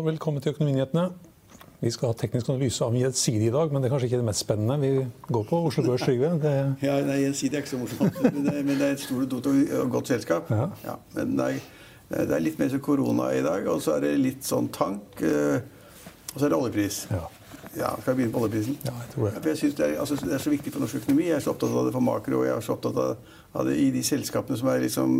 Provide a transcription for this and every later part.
og velkommen til Økonominyhetene. Vi skal ha teknisk analyse av Gjensidige i dag, men det er kanskje ikke det mest spennende. Vi går på Oslo Børs, Trygve. Det... Ja, nei, Gjensidige er ikke så morsomt, men det, men det er et stort og godt selskap. Ja. Ja, men det er, det er, litt mer som korona i dag, og så er det litt sånn tank. Eh, og så er det oljepris. Ja. Ja, Skal jeg begynne på oljeprisen? Ja, jeg tror det. Jeg synes det er, altså, det, er, så viktig for norsk økonomi. Jeg er så opptatt av det for makro, og jeg er så opptatt av det i de selskapene som er liksom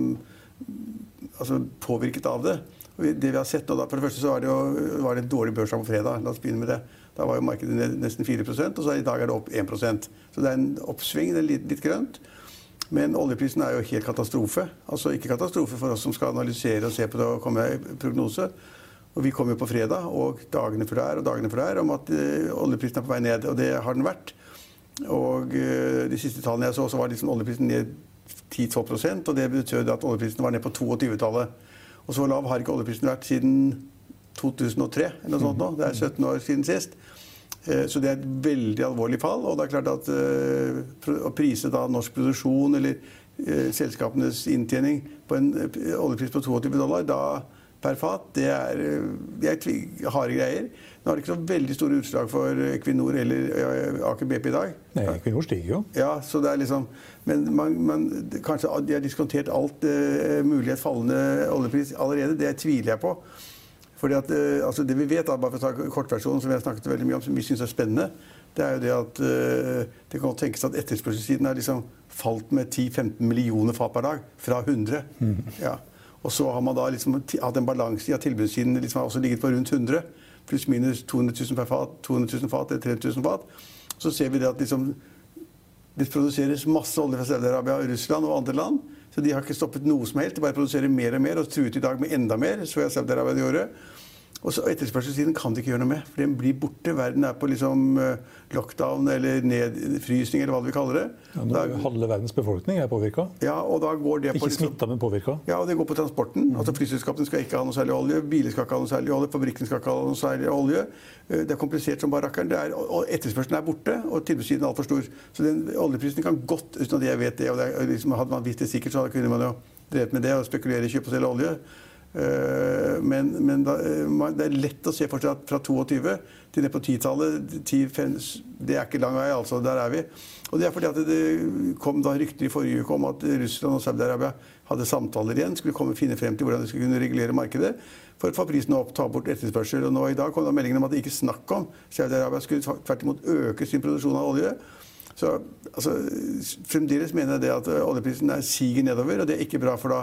altså, påvirket av det. Det vi har sett nå da, For det første så var det, jo, var det en dårlig børsdag på fredag. La oss begynne med det. Da var jo markedet nesten 4% og så i dag er det opp 1% Så det er en oppsving. det er litt, litt grønt. Men oljeprisen er jo helt katastrofe. Altså ikke katastrofe for oss som skal analysere og se på det og komme med prognose. Og Vi kom jo på fredag og dagene før der og dagene før der om at uh, oljeprisen er på vei ned. Og det har den vært. Og uh, de siste tallene jeg så, så var liksom oljeprisen ned 10-12 og det betød at oljeprisen var ned på 22-tallet. Og så lav har ikke oljeprisen vært siden 2003. eller noe sånt nå. Det er 17 år siden sist. Uh, så det er et veldig alvorlig fall. Og det er klart at å prise da norsk produksjon eller selskapenes inntjening på en oljepris på 22 dollar, da per fat. Det er, det er harde greier. Nå har det ikke så veldig store utslag for Equinor eller Aker BP i dag. Nei, Equinor stiger jo. Ja, så det er liksom, Men man, man, kanskje de har diskontert alt uh, mulig et fallende oljepris allerede. Det tviler jeg på. Fordi at, uh, altså Det vi vet, da, bare for å ta kortversjonen, som vi har snakket veldig mye om, som vi syns er spennende, det er jo det at uh, det kan tenkes at etterspørselssiden har liksom falt med 10-15 millioner fat per dag. Fra 100. Mm. Ja. Og så har man da liksom hatt en balanse i at tilbudssiden liksom har også ligget på rundt 100. Pluss minus 200 000 per fat, 200 000 fat eller 300 000 fat. Så ser vi det at liksom, det produseres masse olje fra Saudi-Arabia, Russland og andre land. Så de har ikke stoppet noe som helst. De bare produserer mer og mer, og truet i dag med enda mer. så jeg Saudi-Arabia året. Og så Etterspørselssiden kan de ikke gjøre noe med, for den blir borte. Verden er på liksom eh, lockdown eller nedfrysning, eller hva vi kaller det. Ja, er halve verdens befolkning er påvirka. Ja, og da går det på... Ikke liksom, smitta, men påvirka. Ja, og det går på transporten. Mm. Altså Flyselskapene skal ikke ha noe særlig olje, biler skal ikke ha noe særlig olje, fabrikken skal ikke ha noe særlig olje. Eh, det er komplisert som bare rakkeren. Og etterspørselen er borte, og tilbudssiden er altfor stor. Så den oljeprisen kan godt, uten at jeg vet det, og det liksom, hadde man visst det sikkert, så kunne man jo drevet med det og spekulere i kjøp og selge olje. Eh, men, men da, eh, det er lett å se for seg at fra 22 til ned på 10-tallet Det er ikke lang vei, altså. Der er vi. Og det er fordi at det kom da rykter i forrige uke om at Russland og Saudi-Arabia hadde samtaler igjen, skulle komme finne frem til hvordan de skulle kunne regulere markedet for å få prisen opp, ta bort etterspørsel. Og nå i dag kom det meldingen om at det ikke snakk om. Saudi-Arabia skulle tvert imot øke sin produksjon av olje. Så altså, fremdeles mener jeg det at oljeprisen er siger nedover, og det er ikke bra, for da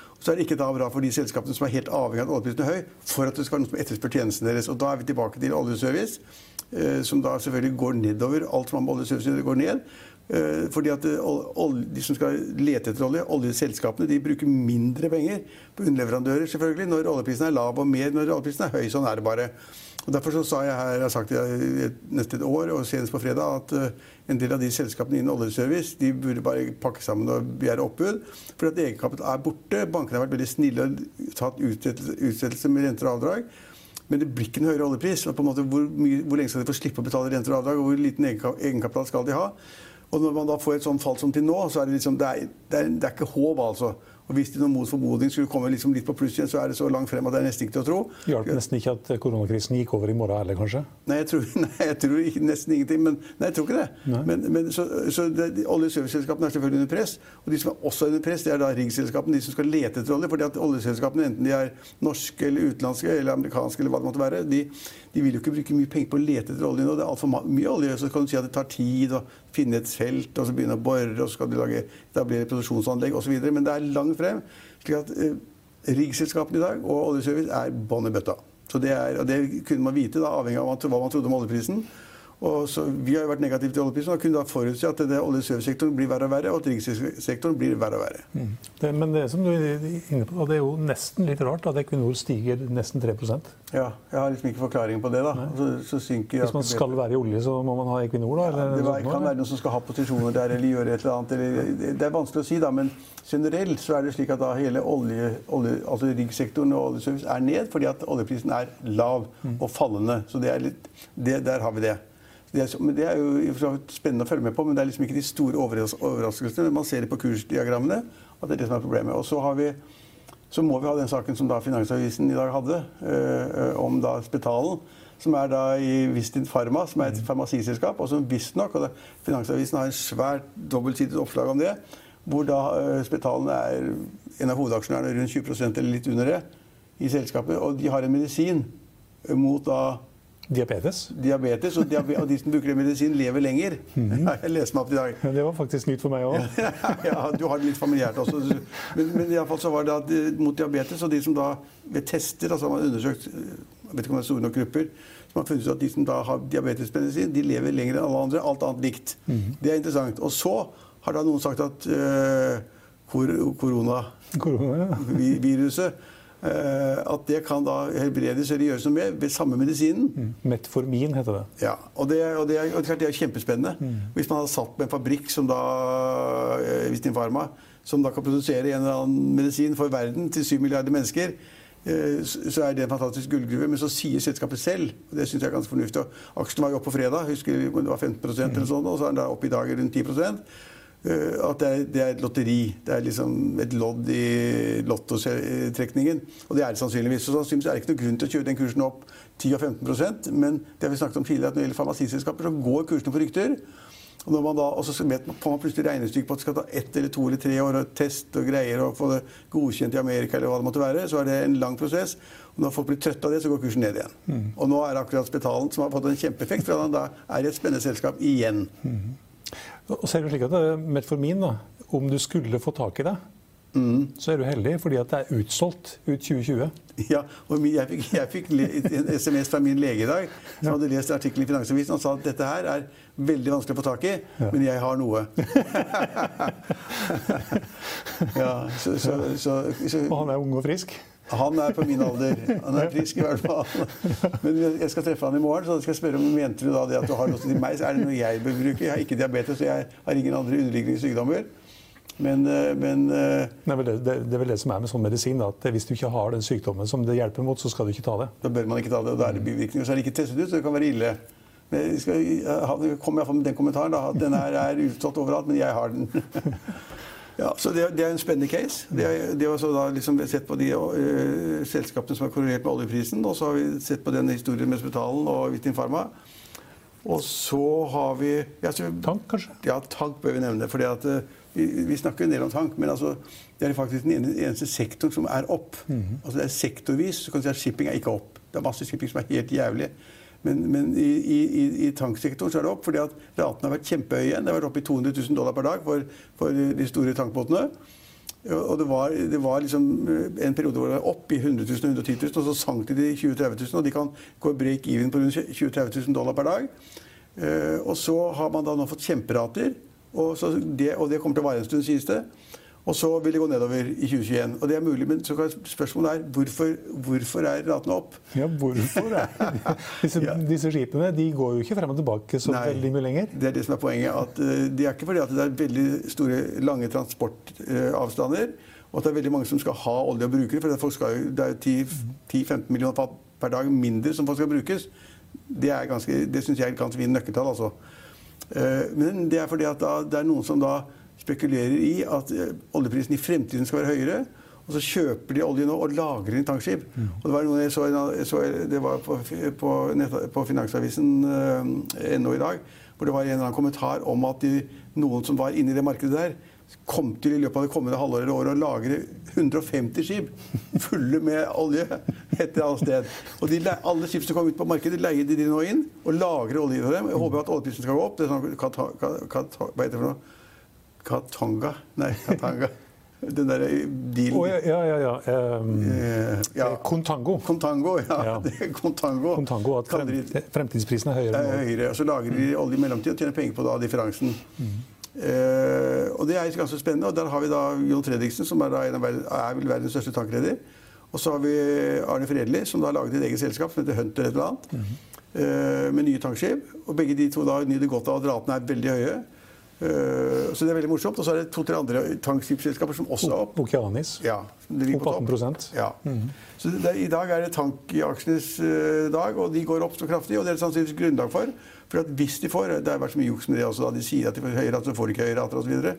så er det ikke da bra for de selskapene som er helt avhengig av at oljeprisen er høy, for at det skal være noen som etterspør tjenesten deres. Og da er vi tilbake til oljeservice, eh, som da selvfølgelig går nedover. Alt som har med oljeservice går ned. Eh, fordi at eh, De som skal lete etter olje, oljeselskapene, de bruker mindre penger på underleverandører selvfølgelig, når oljeprisen er lav, og mer når oljeprisen er høy. Sånn er det bare. Og Derfor så sa jeg her, jeg har sagt det nesten et år, og senest på fredag, at eh, en del av de selskapene innen oljeservice de burde bare pakke sammen og begjære oppbud. For egenkapital er borte. Bankene har vært veldig snille og tatt utsettelse med renter og avdrag. Men det blir ikke en høyere oljepris. og på en måte Hvor, mye, hvor lenge skal de få slippe å betale renter og avdrag, og hvor liten egenkapital skal de ha? Og når man da får et sånt fall som til nå, så er det liksom Det er, det er, det er ikke håp, altså. Og Og hvis de noe mot formodning skulle komme liksom litt på pluss igjen, så er det så langt frem at det er nesten ikke til å tro. Hjalp nesten ikke at koronakrisen gikk over i morgen heller, kanskje? Nei, jeg tror, nei, jeg tror ikke, nesten ingenting. Men, nei, jeg tror ikke det. Men, men, så, så det, de, Olje- og serviceselskapene er selvfølgelig under press. Og de som er også under press, det er da riggselskapene, de som skal lete etter olje. fordi at oljeselskapene, enten de er norske eller utenlandske eller amerikanske, eller hva det måtte være, de, de vil jo ikke bruke mye penger på å lete etter olje nå. Det er altfor mye olje. Så kan du si at det tar tid å finne et felt, og så begynne å bore, og så skal de lage, etablere produksjonsanlegg osv. Men det er langt frem. slik at eh, riggselskapene i dag og oljeservice er bånn i bøtta. Så det, er, og det kunne man vite, da, avhengig av hva man trodde om oljeprisen. Og så, vi har jo vært negative til oljeprisen og kunne da forutse at det olje- og servicesektoren blir verre og verre, og at rikssektoren blir verre og verre. Mm. Det, men det som du er inne på, det er jo nesten litt rart at Equinor stiger nesten 3% Ja, jeg har liksom ikke forklaring på det. da. Så, så synker Hvis man skal være i olje, så må man ha Equinor, da? Eller, det var, kan være noen som skal ha posisjoner der eller gjøre et eller annet. Eller, det er vanskelig å si, da, men generelt så er det slik at da hele olje, olje, altså riggsektoren og oljeservice er ned fordi at oljeprisen er lav og fallende. Så det litt, det, der har vi det. Det er, men det er jo spennende å følge med på, men det er liksom ikke de store overras overraskelsene. Man ser det på kursdiagrammene at det er det som er problemet. Og så, har vi, så må vi ha den saken som da Finansavisen i dag hadde, øh, om da Spetalen. Som er da i Vistin Pharma, som er et farmasiselskap. Og som visstnok og da, Finansavisen har en svært dobbeltsidet oppslag om det. Hvor da øh, Spetalen er en av hovedaksjonærene, rundt 20% eller litt under det, i selskapet. Og de har en medisin mot da Diabetes? Diabetes, og, diabe og de som bruker medisin, lever lenger. Mm. Jeg leste meg opp i dag. Det var faktisk nytt for meg òg. ja, du har det litt familiært også. Men, men fall så var det at eh, mot diabetes, og de som da ved tester altså har man undersøkt jeg vet ikke om det er store nok grupper, som har funnet ut at de som da har diabetesmedisin, de lever lenger enn alle andre. Alt annet likt. Mm. Det er interessant. Og så har da noen sagt at uh, koronaviruset Uh, at det kan da helbredes eller gjøres noe med ved samme medisinen. Mm. Metformin heter det. Ja, og det, og det, er, og det er kjempespennende. Mm. Hvis man hadde satt med en fabrikk som da uh, Vistin Pharma, som da kan produsere en eller annen medisin for verden til 7 milliarder mennesker, uh, så er det en fantastisk gullgruve. Men så sier selskapet selv, og det syns jeg er ganske fornuftig og Aksjen var jo oppe på fredag, husker det var 15 mm. eller sånn, og så er den da oppe i dag rundt 10 at det er, det er, et lotteri. Det er liksom et lodd i lottotrekningen. Og det er det sannsynligvis. Så sannsynligvis er det ikke noen grunn til å kjøre den kursen opp 10-15% Men det har vi snakket om tidligere, at når det gjelder farmasiselskaper, så går kursene på rykter. Og når man da, og så får man plutselig regnestykke på at det skal ta ett eller to eller tre år å teste og greier og få det godkjent i Amerika, eller hva det måtte være, så er det en lang prosess. Og når folk blir trøtte av det, så går kursen ned igjen. Mm. Og nå er det akkurat Spetalen som har fått en kjempeeffekt, for han da er i et spennende selskap igjen. Mm. Og så er det slik at Metformin, da, om du skulle få tak i det, mm. så er du heldig fordi at det er utsolgt ut 2020. Ja, og jeg fikk, jeg fikk en SMS fra min lege i dag som hadde lest artikkelen i Finansavisen og sa at dette her er veldig vanskelig å få tak i, ja. men jeg har noe. ja, så, så, så, og han er ung og frisk? Han er på min alder. Han er frisk i hvert fall. Men jeg skal treffe han i morgen, så skal jeg spørre om mente du da det at du har noe til meg. Er det noe jeg bør bruke. Jeg har ikke diabetes, og jeg har ingen andre underliggende sykdommer. Men, men Nei, det, det, det, er vel det som er med sånn medisin. Da, at Hvis du ikke har den sykdommen som det hjelper mot, så skal du ikke ta det. Da bør man ikke ta det, og da er det bivirkninger. Så er det ikke testet ut, så det kan være ille. Men jeg skal, jeg kom iallfall med den kommentaren da, at den her er utstått overalt, men jeg har den. Ja, så det, det, er en spennende case. Det, er, det har da liksom sett på de uh, selskapene som har korrelert med oljeprisen. Og så har vi sett på den historien med Spetalen og Vitin Pharma. Og så har vi ja, så, Tank, kanskje? Ja, tank bør vi nevne. fordi at uh, vi, vi, snakker en del om tank, men altså, det er faktisk den eneste sektoren som er opp. Mm -hmm. Altså Det er sektorvis. så kan du si at Shipping er ikke opp. Det er masse shipping som er helt jævlig. Men, men i, i, i, tanksektoren så er det opp fordi at ratene har vært kjempehøye igjen. Det har vært oppe i 200 000 dollar per dag for, for de store tankbåtene. Og det var, det var liksom en periode hvor det var opp i 100 000 110 000, og så sank det til 20 000-30 000. Og de kan gå break even på rundt 20 000-30 000 dollar per dag. Uh, og så har man da nå fått kjemperater, og, det, og det kommer til å vare en stund, sies det. Og så vil det gå nedover i 2021. Og det er mulig, men spørsmålet er hvorfor, hvorfor er ratene opp? Ja, hvorfor er disse, ja. disse, skipene de går jo ikke frem og tilbake så Nei, veldig mye lenger. Det er det som er poenget. at uh, Det er ikke fordi at det er veldig store, lange transportavstander, og at det er veldig mange som skal ha olje og bruke det. For skal, det er 10-15 millioner fat per dag mindre som folk skal brukes. Det, er ganske, det syns jeg er ganske fint nøkkeltall. altså. Uh, men det er fordi at da, det er noen som da spekulerer i at eh, oljeprisen i fremtiden skal være høyere. Og så kjøper de olje nå og lagrer den i tankskip. Og det var noe jeg så, jeg så det var på, på, nett, på finansavisen.no eh, i dag, hvor det var en eller annen kommentar om at de, noen som var inne i det markedet der, kom til i løpet av det kommende halvåret eller året å lagre 150 skip fulle med olje et eller annet sted. Og de, alle skip som kom ut på markedet, leier de nå inn og lagrer olje for dem. Jeg håper at oljeprisen skal gå opp. Det er sånn hva, hva, hva, Hva heter det for noe? Katanga? Nei, Katanga. Den derre dealen oh, ja, ja, ja. Um, ja. Contango. Contango, ja. ja. Contango. Contango at frem, fremtidsprisen er høyere. Er høyere. Og så lager de olje i mellomtiden og tjener penger på da, differansen. Mm. Uh, og det er ganske spennende. Og der har vi da Jon Fredriksen, som er, en av verden, er vel verdens største tankreder. Og så har vi Arne Fredli, som da har laget et eget selskap som heter Hunter et eller annet. Mm. Uh, med nye tankskip. Og begge de to da nyter godt av at ratene er veldig høye. Uh, så det er veldig morsomt. Og så er det to-tre andre tankskipsselskaper som også er opp. Okeanis. Ja, opp 18 ja. Mm. Så det, I dag er det tankaksjenes uh, dag, og de går opp så kraftig. Og det er det sannsynligvis grunnlag for. For at hvis de får Det har vært så mye juks med det også, da de sier at de får høyere rater, så får de ikke høyere rater osv.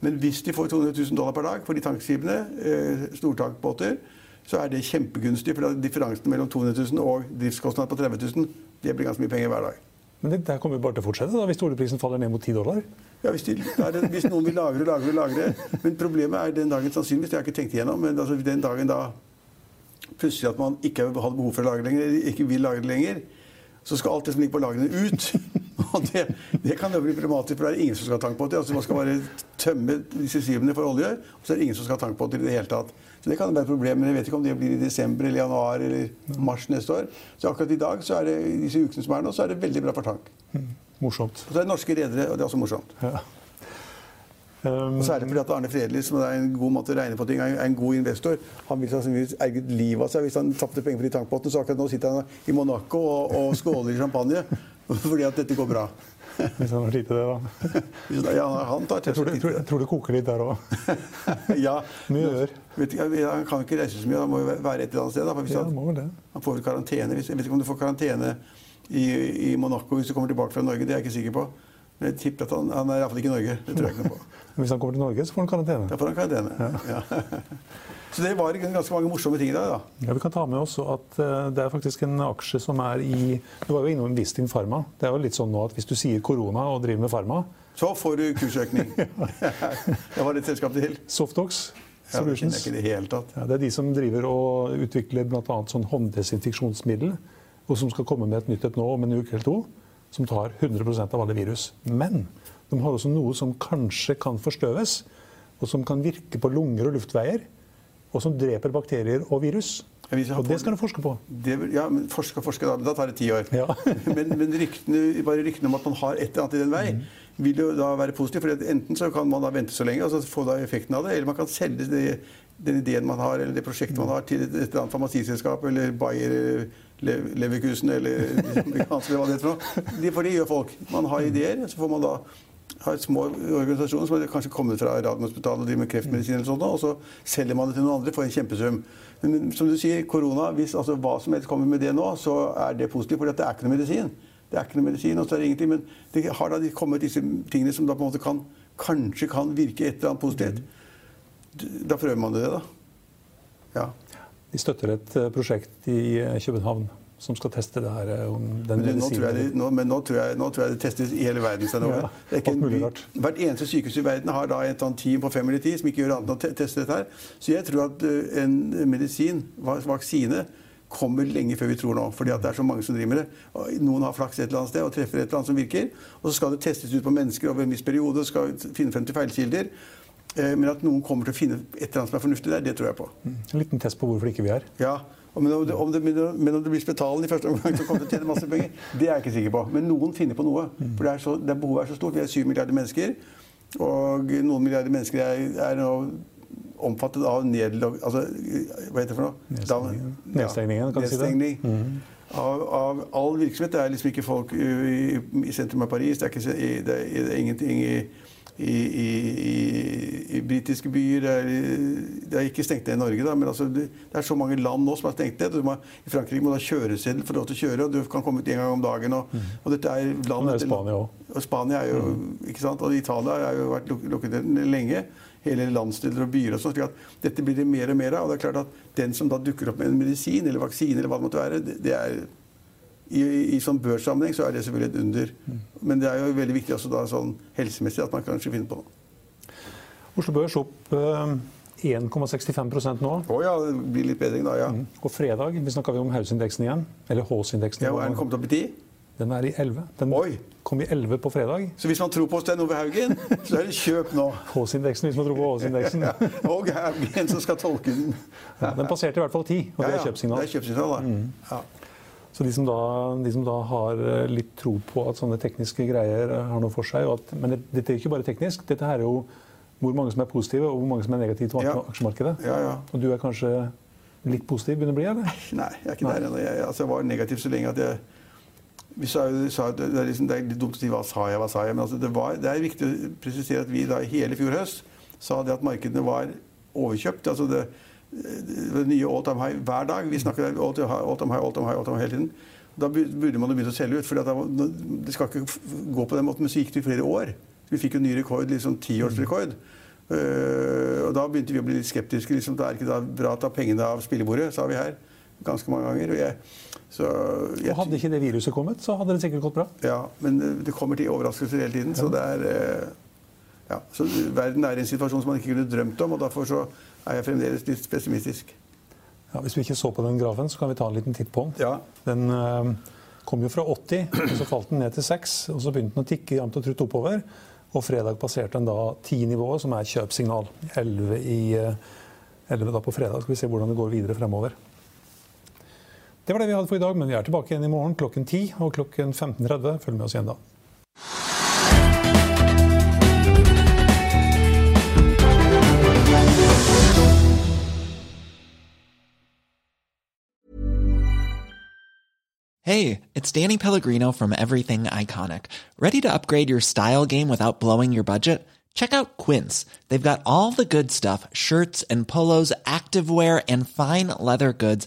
Men hvis de får 200 000 dollar per dag for de tankskipene, uh, stortankbåter, så er det kjempegunstig. For differansen mellom 200 000 og driftskostnad på 30 000, det blir ganske mye penger hver dag. Men det der kommer jo bare til å fortsette da, hvis oljeprisen faller ned mot 10 dollar? Ja, hvis, de, hvis, noen vil lagre og lagre og lagre. Men problemet er den dagen sannsynligvis, det har jeg ikke tenkt igjennom, men altså den dagen da plutselig at man ikke har behov for å lagre lenger, eller ikke vil lagre lenger, så skal alt det som ligger på lagrene, ut. Og det, det kan jo bli problematisk, for det er ingen som skal ha tank på det. Altså, man skal bare tømme disse skivene for olje, og så er det ingen som skal ha tank på det i det hele tatt. Så det kan være et problem, men jeg vet ikke om det blir i desember eller januar eller mars neste år. Så akkurat i dag, så er det, disse ukene som er nå, så er det veldig bra for tank. Mm, morsomt. Og så er det norske redere, og det er også morsomt. Ja. Um, og Særlig fordi at Arne Fredelig, som er en god måte å regne på ting, er en god investor. Han vil sannsynligvis erget livet av seg hvis han tapte penger på de tankbåtene. Så akkurat nå sitter han i Monaco og, og skåler i champagne fordi at dette går bra. Hvis han har tid til det, da. Ja, han tar jeg, tror, det, jeg tror det koker litt der òg. ja. Mye gjør. Han kan ikke reise så mye. Han må jo være et eller annet sted. Da, ja, han, må det. han får vel karantene. Jeg vet ikke om du får karantene i, i Monaco hvis du kommer tilbake fra Norge. Det er jeg ikke sikker på. Men jeg tipper at han, han er iallfall ikke i Norge. Det tror jeg ikke noe på. Hvis han kommer til Norge, så får han karantene? Da får han karantene, ja. ja. Så det var ganske mange morsomme ting i dag. da. Ja, Vi kan ta med oss at uh, det er faktisk en aksje som er i Du var jo innom Vistin Pharma. Det er jo litt sånn nå at hvis du sier korona og driver med farma Så får du kursøkning. det var det et selskap til. Softox. Solutions. Ja, det, det, ja, det er de som driver og utvikler bl.a. sånn hånddesinfeksjonsmiddel, og som skal komme med et nytt et nå om en uke eller to, som tar 100% av alle virus. Men de har også noe som kanskje kan forstøves, og som kan virke på lunger og luftveier, og som dreper bakterier og virus. Og det skal du forske på. Det, ja, men forske og forske, da, da tar det ti år. Ja. men, men ryktene, bare ryktene om at man har et eller annet i den vei, mm. vil jo da være positivt. For enten så kan man da vente så lenge og så få da effekten av det, eller man kan selge det, den ideen man har, eller det prosjektet man har, til et, et eller annet farmasiselskap eller Bayer Leverkusen eller amerikansk eller hva det heter for noe. For det gjør folk. Man har ideer, så får man da har små organisasjoner som har kanskje kommet fra Radiumhospitalet og driver med kreftmedisin, eller sånt, og så selger man det til noen andre for en kjempesum. Men som du sier, korona, hvis altså, hva som helst kommer med det nå, så er det positivt, for det er ikke noe medisin. Det er ikke noe medisin, og så er det ingenting, Men det har da kommet disse tingene som da på en måte kan, kanskje kan virke et eller annet positivt. Da prøver man det, da. Ja. De støtter et eh, prosjekt i eh, København som skal teste det her. Eh, den men, nå tror, jeg, nå, men nå, tror jeg, nå tror jeg det testes i hele verden. Ja, en, hvert eneste sykehus i verden har da et team på fem eller ti som ikke gjør annet enn å teste dette. her. Så jeg tror at uh, en medisin, vaksine, kommer lenge før vi tror nå. fordi det er så mange som driver med det. Noen har flaks et eller annet sted og treffer et eller annet som virker. Og så skal det testes ut på mennesker over en viss periode. skal finne frem til feilkilder. Eh, men at noen kommer til å finne et eller annet som er fornuftig der, det tror jeg på. Mm. En liten test på hvorfor ikke vi er. Ja, om, om det, men om det blir Spetalen i første omgang, så kommer til å tjene masse penger, det er jeg ikke sikker på. Men noen finner på noe. For det, er så, det behovet er så stort. Vi er syv milliarder mennesker. Og noen milliarder mennesker er, er nå omfattet av nedlog... Altså, hva heter det for noe? Nedstengningen kan du si det. Mm. Av, av, all virksomhet. Det er liksom ikke folk i, i sentrum av Paris. Det er, ikke, det er, det er ingenting i i, i, i, i britiske byer. Det er, det er ikke stengt ned i Norge, da, men altså, det, det, er så mange land nå som er stengt ned. Må, I Frankrike må du ha kjøreseddel for lov til å kjøre, og du kan komme ut en gang om dagen. Og, mm. og dette er land etter Spania òg. Og Spania er jo, mm. ikke sant? Og Italia har jo vært lukket ned lenge. Hele landsdeler og byer og sånn. slik at Dette blir det mer og mer av. Og det er klart at den som da dukker opp med en medisin eller vaksine, eller hva det måtte være, det, er i, i sånn børssammenheng så er det selvfølgelig et under. Men det er jo veldig viktig også da sånn helsemessig at man kanskje finner på noe. Oslo Børs opp 1,65 eh, nå. Å oh, ja, det blir litt bedring da, ja. Mm. Og fredag vi snakka om Hausindeksen igjen. Eller Hås-indeksen. Ja, er den kommet opp i 10? Den er i 11. Den Oi. kom i 11 på fredag. Så hvis man tror på Stein Ove Haugen, så er det kjøp nå? Håsindeksen, hvis man tror på Håsindeksen. ja, og Haugen som skal tolke den. ja, den passerte i hvert fall 10, og det er kjøpsignal. Det er kjøpsignal, da. Mm. Ja. Så de som, da, de som, da, har eh, litt tro på at sånne tekniske greier eh, har noe for seg at, Men det, dette er ikke bare teknisk. Dette er jo hvor mange som er positive, og hvor mange som er negative til aksjemarkedet. Ja, ja. Og du er kanskje litt positiv begynner å bli, eller? Nei, jeg er ikke Nei. der ennå. Jeg, altså, jeg, var negativ så lenge at jeg vi sa, sa det, er liksom, det, er litt dumt å si hva sa jeg, hva sa jeg, men altså, det, var, det, er viktig å presisere at vi da hele fjor høst sa det at markedene var overkjøpt. altså det det nye all time high hver dag. Vi snakker all time high, all time high, all time high, all time high hele tiden. Da burde man jo begynt å selge ut. for Det skal ikke gå på den måten, men så gikk det i flere år. Vi fikk jo ny rekord, liksom tiårsrekord. Uh, og da begynte vi å bli litt skeptiske. Liksom, det er ikke da bra å ta pengene av spillebordet, sa vi her ganske mange ganger. Og, jeg, så, jeg, og Hadde ikke det viruset kommet, så hadde det sikkert gått bra? Ja, men det kommer til overraskelser hele tiden. Ja. Så det er uh, ja, så Verden er i en situasjon som man ikke kunne drømt om. og Derfor så er jeg fremdeles litt pessimistisk. Ja, hvis vi ikke så på den grafen, så kan vi ta en liten titt på den. Ja. Den uh, kom jo fra 80, og så falt den ned til 6. Og så begynte den å tikke jevnt og trutt oppover. Og fredag passerte den da 10-nivået, som er kjøpsignal. 11, i, uh, eh, 11 da på fredag. Skal vi se hvordan det går videre fremover. Det var det vi hadde for i dag, men vi er tilbake igjen i morgen klokken 10 og klokken 15.30. Følg med oss igjen da. Hey, it's Danny Pellegrino from Everything Iconic. Ready to upgrade your style game without blowing your budget? Check out Quince. They've got all the good stuff shirts and polos, activewear, and fine leather goods,